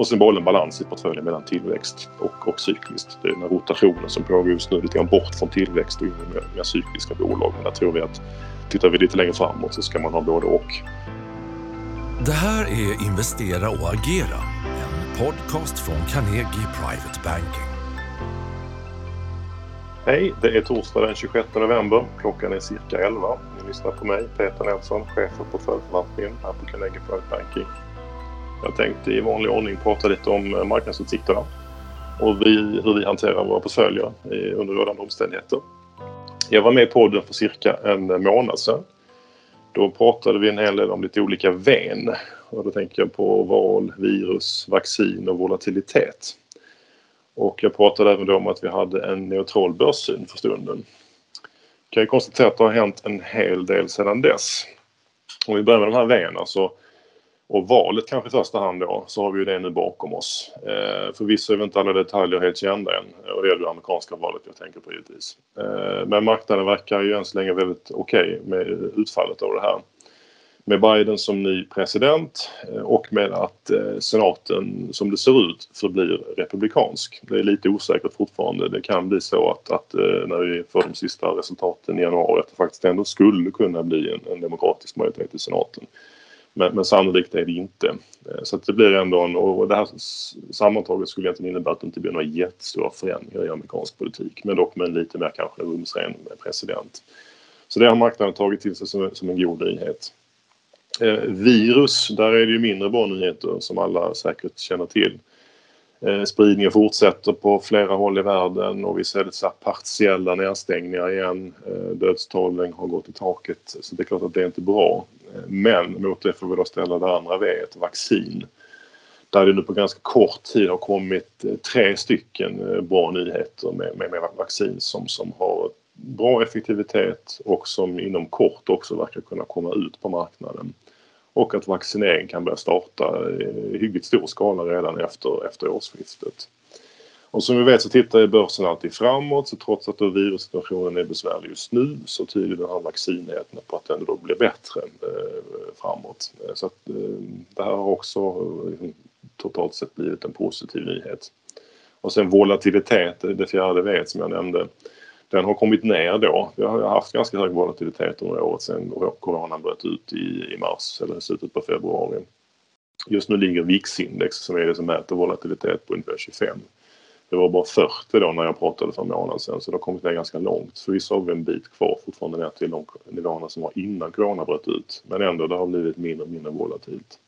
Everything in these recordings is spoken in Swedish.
Och sen en balans i portföljen mellan tillväxt och, och cykliskt. Det är den här rotationen som pågår just nu lite grann bort från tillväxt och in i mer, mer cykliska bolag. Men där tror vi att tittar vi lite längre framåt så ska man ha både och. Det här är Investera och agera, en podcast från Carnegie Private Banking. Hej, det är torsdag den 26 november. Klockan är cirka 11. Ni lyssnar på mig, Peter Nelson, chef för portföljförvaltningen här på Carnegie Private Banking. Jag tänkte i vanlig ordning prata lite om eh, marknadsutsikterna och vi, hur vi hanterar våra portföljer eh, under rådande omständigheter. Jag var med i podden för cirka en månad sedan. Då pratade vi en hel del om lite olika ven och då tänker jag på val, virus, vaccin och volatilitet. Och jag pratade även då om att vi hade en neutral börssyn för stunden. Jag kan ju konstatera att det har hänt en hel del sedan dess. Om vi börjar med de här vägarna så och valet kanske i första hand då, så har vi ju det nu bakom oss. Eh, förvisso är vi inte alla detaljer helt kända än eh, och det är det amerikanska valet jag tänker på givetvis. Eh, men marknaden verkar ju än så länge väldigt okej okay med utfallet av det här. Med Biden som ny president eh, och med att eh, senaten som det ser ut förblir republikansk. Det är lite osäkert fortfarande. Det kan bli så att, att eh, när vi får de sista resultaten i januari att det faktiskt ändå skulle kunna bli en, en demokratisk majoritet i senaten. Men, men sannolikt är det inte. Eh, så att det blir ändå en, och det här sammantaget skulle egentligen innebära att det inte blir några jättestora förändringar i amerikansk politik. Men dock med en lite mer kanske rumsren president. Så det har marknaden tagit till sig som, som en god nyhet. Eh, virus, där är det ju mindre bra nyheter som alla säkert känner till. Eh, spridningen fortsätter på flera håll i världen och vi ser lite partiella nedstängningar igen. Eh, dödstalen har gått i taket så det är klart att det är inte bra. Eh, men mot det får vi då ställa det andra V, ett vaccin. Där det nu på ganska kort tid har kommit tre stycken bra nyheter med, med, med vaccin som, som har bra effektivitet och som inom kort också verkar kunna komma ut på marknaden och att vaccinering kan börja starta i hyggligt stor skala redan efter, efter årsskiftet. Och som vi vet så tittar börsen alltid framåt så trots att virussituationen är besvärlig just nu så tyder den här vaccinheten på att den då blir bättre eh, framåt. Så att eh, det här har också eh, totalt sett blivit en positiv nyhet. Och sen volatilitet, det fjärde V som jag nämnde den har kommit ner då. Vi har haft ganska hög volatilitet under året sedan coronan bröt ut i, i mars eller slutet på februari. Just nu ligger VIX-index som är det som mäter volatilitet på ungefär 25. Det var bara 40 då när jag pratade för en månad sedan så det har kommit ner ganska långt. Förvisso har vi en bit kvar fortfarande ner till de nivåerna som var innan corona bröt ut. Men ändå, det har blivit mindre och mindre volatilt.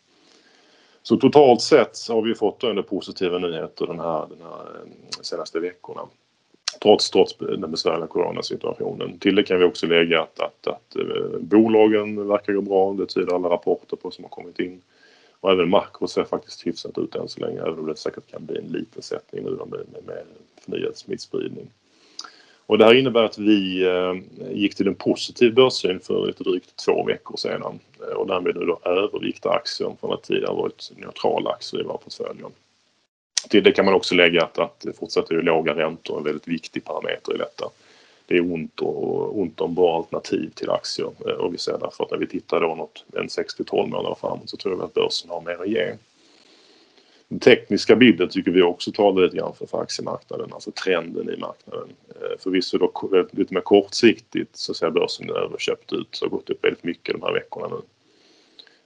Så totalt sett har vi fått ändå positiva nyheter den här, den här eh, senaste veckorna trots, trots den besvärliga coronasituationen. Till det kan vi också lägga att, att, att eh, bolagen verkar gå bra, det tyder alla rapporter på som har kommit in. Och även makro ser faktiskt hyfsat ut än så länge, även om det säkert kan bli en liten sättning nu med, med, med förnyad smittspridning. Och det här innebär att vi eh, gick till en positiv börssyn för lite drygt två veckor sedan eh, och därmed nu då övervikta aktier från att tidigare varit neutrala aktier i våra portföljer. Till det kan man också lägga att, att fortsatt är låga räntor en väldigt viktig parameter i detta. Det är ont, och, ont om bra alternativ till aktier eh, och vi ser därför att när vi tittar då något en 6 till 12 månader framåt så tror vi att börsen har mer att ge. Den tekniska bilden tycker vi också talar lite grann för, för aktiemarknaden, alltså trenden i marknaden. Eh, förvisso då lite mer kortsiktigt så ser börsen överköpt ut, så har gått upp väldigt mycket de här veckorna nu.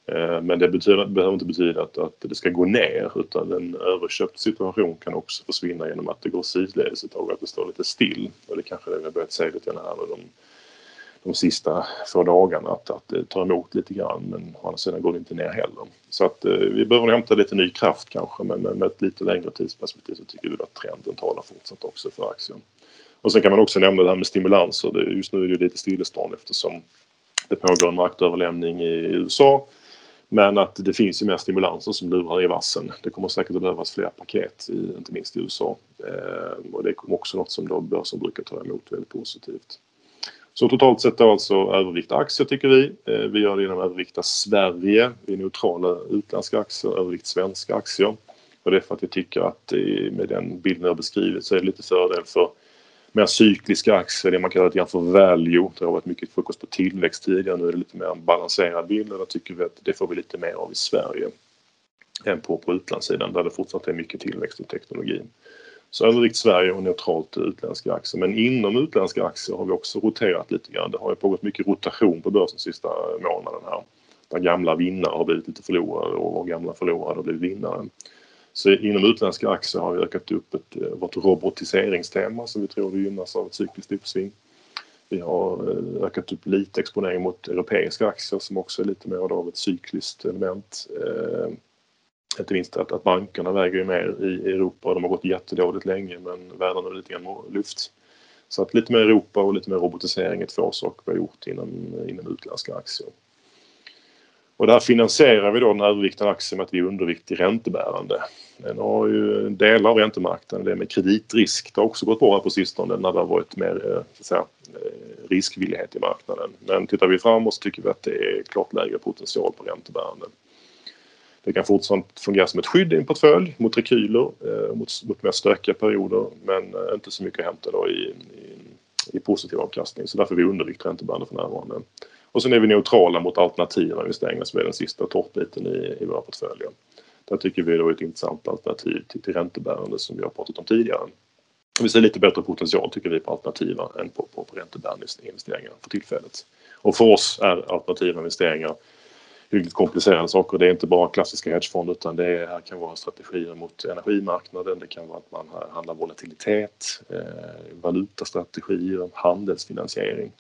Eh, men det betyder, behöver inte betyda att, att det ska gå ner utan en överköpt situation kan också försvinna genom att det går sidledes ett tag, att det står lite still. Och det kanske det vi har börjat se lite grann här de, de sista få dagarna att, att det tar emot lite grann men å andra sidan går det inte ner heller. Så att eh, vi behöver hämta lite ny kraft kanske men med, med ett lite längre tidsperspektiv så tycker vi att trenden talar fortsatt också för aktien. Och sen kan man också nämna det här med stimulanser. Just nu är det lite stillestånd eftersom det pågår en maktöverlämning i USA men att det finns ju mer stimulanser som lurar i vassen. Det kommer säkert att behövas fler paket, inte minst i USA. Eh, och det är också något som då börsen brukar ta emot väldigt positivt. Så totalt sett då alltså övervikta aktier tycker vi. Eh, vi gör det genom att övervikta Sverige. Vi är neutrala utländska aktier, övervikt svenska aktier. Och det är för att vi tycker att med den bilden jag beskrivit så är det lite fördel för mer cykliska aktier, det man kallar lite grann för value. Det har varit mycket fokus på tillväxt tidigare, nu är det lite mer en balanserad bild och då tycker vi att det får vi lite mer av i Sverige. än på, på utlandssidan där det fortsatt är mycket tillväxt i teknologin. Så övervikt Sverige och neutralt utländska aktier. Men inom utländska aktier har vi också roterat lite grann. Det har ju pågått mycket rotation på börsen sista månaden här. Där gamla vinnare har blivit lite förlorare och gamla förlorare har blivit vinnare. Så inom utländska aktier har vi ökat upp ett, eh, vårt robotiseringstema som vi tror gynnas av ett cykliskt uppsving. Vi har eh, ökat upp lite exponering mot europeiska aktier som också är lite mer av ett cykliskt element. Eh, inte minst att, att bankerna väger mer i Europa. De har gått jättedåligt länge men världen har lite grann luft. Så att lite mer Europa och lite mer robotisering är två saker vi har gjort inom, inom utländska aktier. Och där finansierar vi då den överviktade aktien med att vi är underviktig räntebärande. Den har ju delar av räntemarknaden, det med kreditrisk, det har också gått bra här på sistone när det har varit mer eh, så att säga, eh, riskvillighet i marknaden. Men tittar vi framåt så tycker vi att det är klart lägre potential på räntebärande. Det kan fortsatt fungera som ett skydd i en portfölj mot rekyler, eh, mot, mot mer stökiga perioder men inte så mycket att hämta då i, i, i positiv avkastning. Så därför är vi undervikt räntebärande för närvarande. Och sen är vi neutrala mot alternativa investeringar som är den sista toppbiten i, i våra portföljer. Där tycker vi då är ett intressant alternativ till, till räntebärande som vi har pratat om tidigare. Vi ser lite bättre potential tycker vi på alternativa än på, på, på räntebärande investeringar för tillfället. Och för oss är alternativa investeringar hyggligt komplicerade saker. Det är inte bara klassiska hedgefonder utan det är, här kan vara strategier mot energimarknaden. Det kan vara att man handlar volatilitet, eh, valutastrategier, handelsfinansiering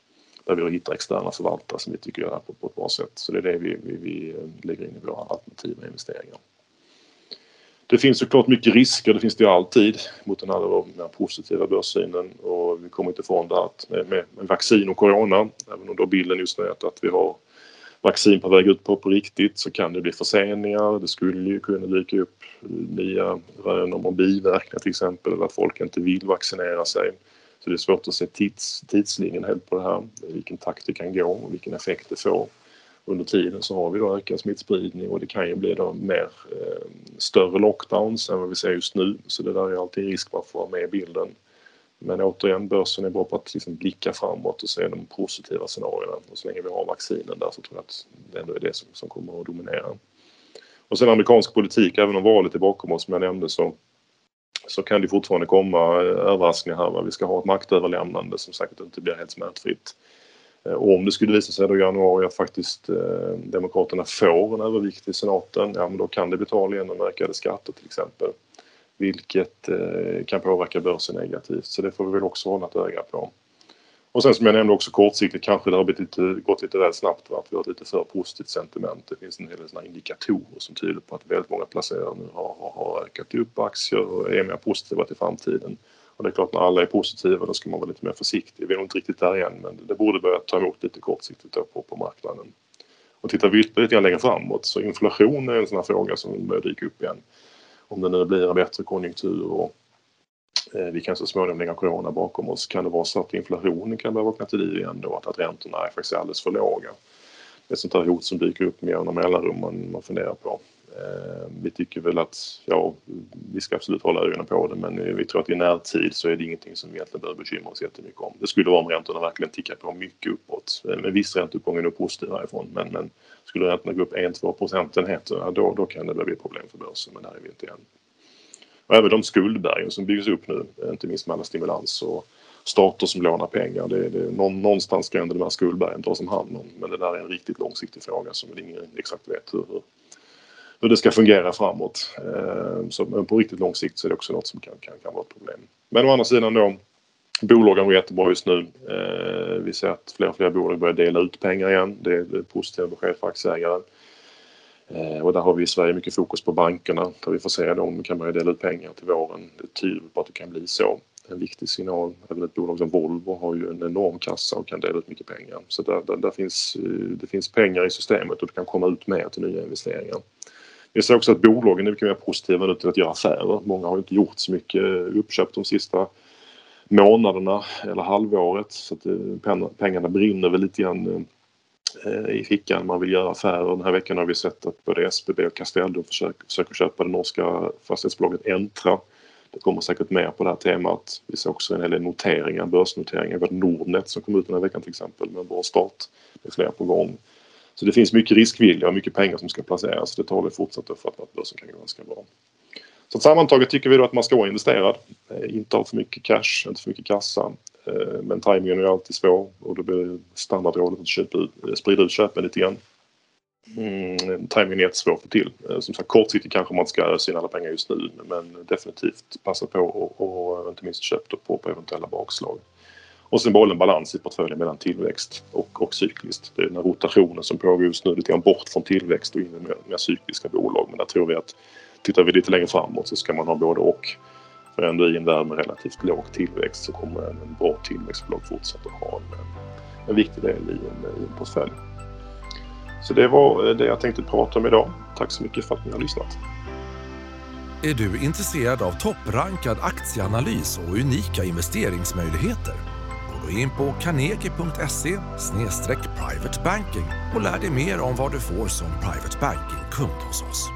där vi hittar externa förvaltare som vi tycker gör det här på, på ett bra sätt. Så det är det vi, vi, vi eh, lägger in i våra alternativa investeringar. Det finns såklart mycket risker, det finns det ju alltid mot den här mer positiva börssynen och vi kommer inte ifrån det att med, med, med, vaccin och corona, även om då bilden just nu är att vi har vaccin på väg ut på, på riktigt så kan det bli förseningar. Det skulle ju kunna dyka upp nya rön om biverkningar till exempel eller att folk inte vill vaccinera sig. Så det är svårt att se tids, tidslinjen helt på det här, vilken takt det kan gå och vilken effekt det får. Under tiden så har vi då ökad smittspridning och det kan ju bli då mer eh, större lockdowns än vad vi ser just nu. Så det där är alltid en risk att få vara med i bilden. Men återigen, börsen är bra på att liksom blicka framåt och se de positiva scenarierna. Och så länge vi har vaccinen där så tror jag att det ändå är det som, som kommer att dominera. Och sen amerikansk politik, även om valet är bakom oss som jag nämnde så så kan det fortfarande komma eh, överraskningar här. Vi ska ha ett maktöverlämnande som säkert inte blir helt smärtfritt. Eh, och om det skulle visa sig då i januari att faktiskt eh, Demokraterna får en övervikt i senaten, ja men då kan det bli tal igen om ökade skatter till exempel. Vilket eh, kan påverka börsen negativt så det får vi väl också hålla ett öga på. Och sen som jag nämnde också kortsiktigt kanske det har blivit lite, gått lite väl snabbt va? att vi har ett lite för positivt sentiment. Det finns en hel del såna indikatorer som tyder på att väldigt många placerare nu har, har, har ökat upp aktier och är mer positiva till framtiden. Och det är klart när alla är positiva då ska man vara lite mer försiktig. Vi är nog inte riktigt där än, men det borde börja ta emot lite kortsiktigt då på, på marknaden. Och tittar vi ytterligare lite längre framåt så inflation är en sån här fråga som börjar dyka upp igen. Om det nu blir en bättre konjunktur och Eh, vi kan så småningom lägga corona bakom oss. Kan det vara så att inflationen kan börja vakna till liv igen då? Att, att räntorna är faktiskt alldeles för låga? Det är ett sånt här hot som dyker upp med jämna mellanrum man, man funderar på. Eh, vi tycker väl att, ja, vi ska absolut hålla ögonen på det men vi tror att i närtid så är det ingenting som vi egentligen behöver bekymra oss jättemycket om. Det skulle vara om räntorna verkligen tickar på mycket uppåt. Eh, med viss ränteuppgång är nog positiv härifrån men, men skulle räntorna gå upp 1-2 procentenheter, då, då kan det bli problem för börsen men där är vi inte än. Och även de skuldbergen som byggs upp nu, eh, inte minst med alla stimulans och stater som lånar pengar. Det, det, någonstans ska ändå de här skuldbergen tas om hand om. Men det där är en riktigt långsiktig fråga som ingen exakt vet hur, hur det ska fungera framåt. Eh, så, men på riktigt lång sikt så är det också något som kan, kan, kan vara ett problem. Men å andra sidan då, bolagen går jättebra just nu. Eh, vi ser att fler och fler bolag börjar dela ut pengar igen. Det är, positiva besked för aktieägaren. Eh, och där har vi i Sverige mycket fokus på bankerna där vi får se om de kan börja dela ut pengar till våren. Det tyder på att det kan bli så. En viktig signal. Även ett bolag som Volvo har ju en enorm kassa och kan dela ut mycket pengar. Så där, där, där finns, eh, det finns pengar i systemet och det kan komma ut mer till nya investeringar. Vi ser också att bolagen är mycket mer positiva nu till att göra affärer. Många har inte gjort så mycket uppköp de sista månaderna eller halvåret så att eh, pengarna brinner väl lite grann Eh, i fickan, man vill göra affärer. Den här veckan har vi sett att både SBB och Castellum försöker, försöker köpa det norska fastighetsbolaget Entra. Det kommer säkert mer på det här temat. Vi ser också en hel del noteringar, börsnoteringar. Vi har Nordnet som kom ut den här veckan till exempel med en bra start. Det är fler på gång. Så det finns mycket riskvilja och mycket pengar som ska placeras. Det talar fortsatt för att börsen kan gå ganska bra. Så sammantaget tycker vi då att man ska vara investerad. Eh, inte ha för mycket cash, inte för mycket kassa. Eh, men tajmingen är alltid svår och då blir standardrådet att köpa ut, eh, sprida ut köpen lite grann. Mm, tajmingen är jättesvår att få till. Eh, som sagt kortsiktigt kanske man ska ösa in alla pengar just nu men definitivt passa på och, och inte minst köpa på, på eventuella bakslag. Och sen behålla en balans i portföljen mellan tillväxt och, och cykliskt. Det är den här rotationen som pågår just nu lite grann bort från tillväxt och in i mer, mer cykliska bolag. Men där tror vi att tittar vi lite längre framåt så ska man ha både och. För ändå i en värld med relativt låg tillväxt så kommer en bra tillväxtbolag fortsätta att ha en, en viktig del i en, i en portfölj. Så det var eh, det jag tänkte prata om idag. Tack så mycket för att ni har lyssnat. Är du intresserad av topprankad aktieanalys och unika investeringsmöjligheter? Gå då in på carnegie.se privatebanking och lär dig mer om vad du får som private banking-kund hos oss.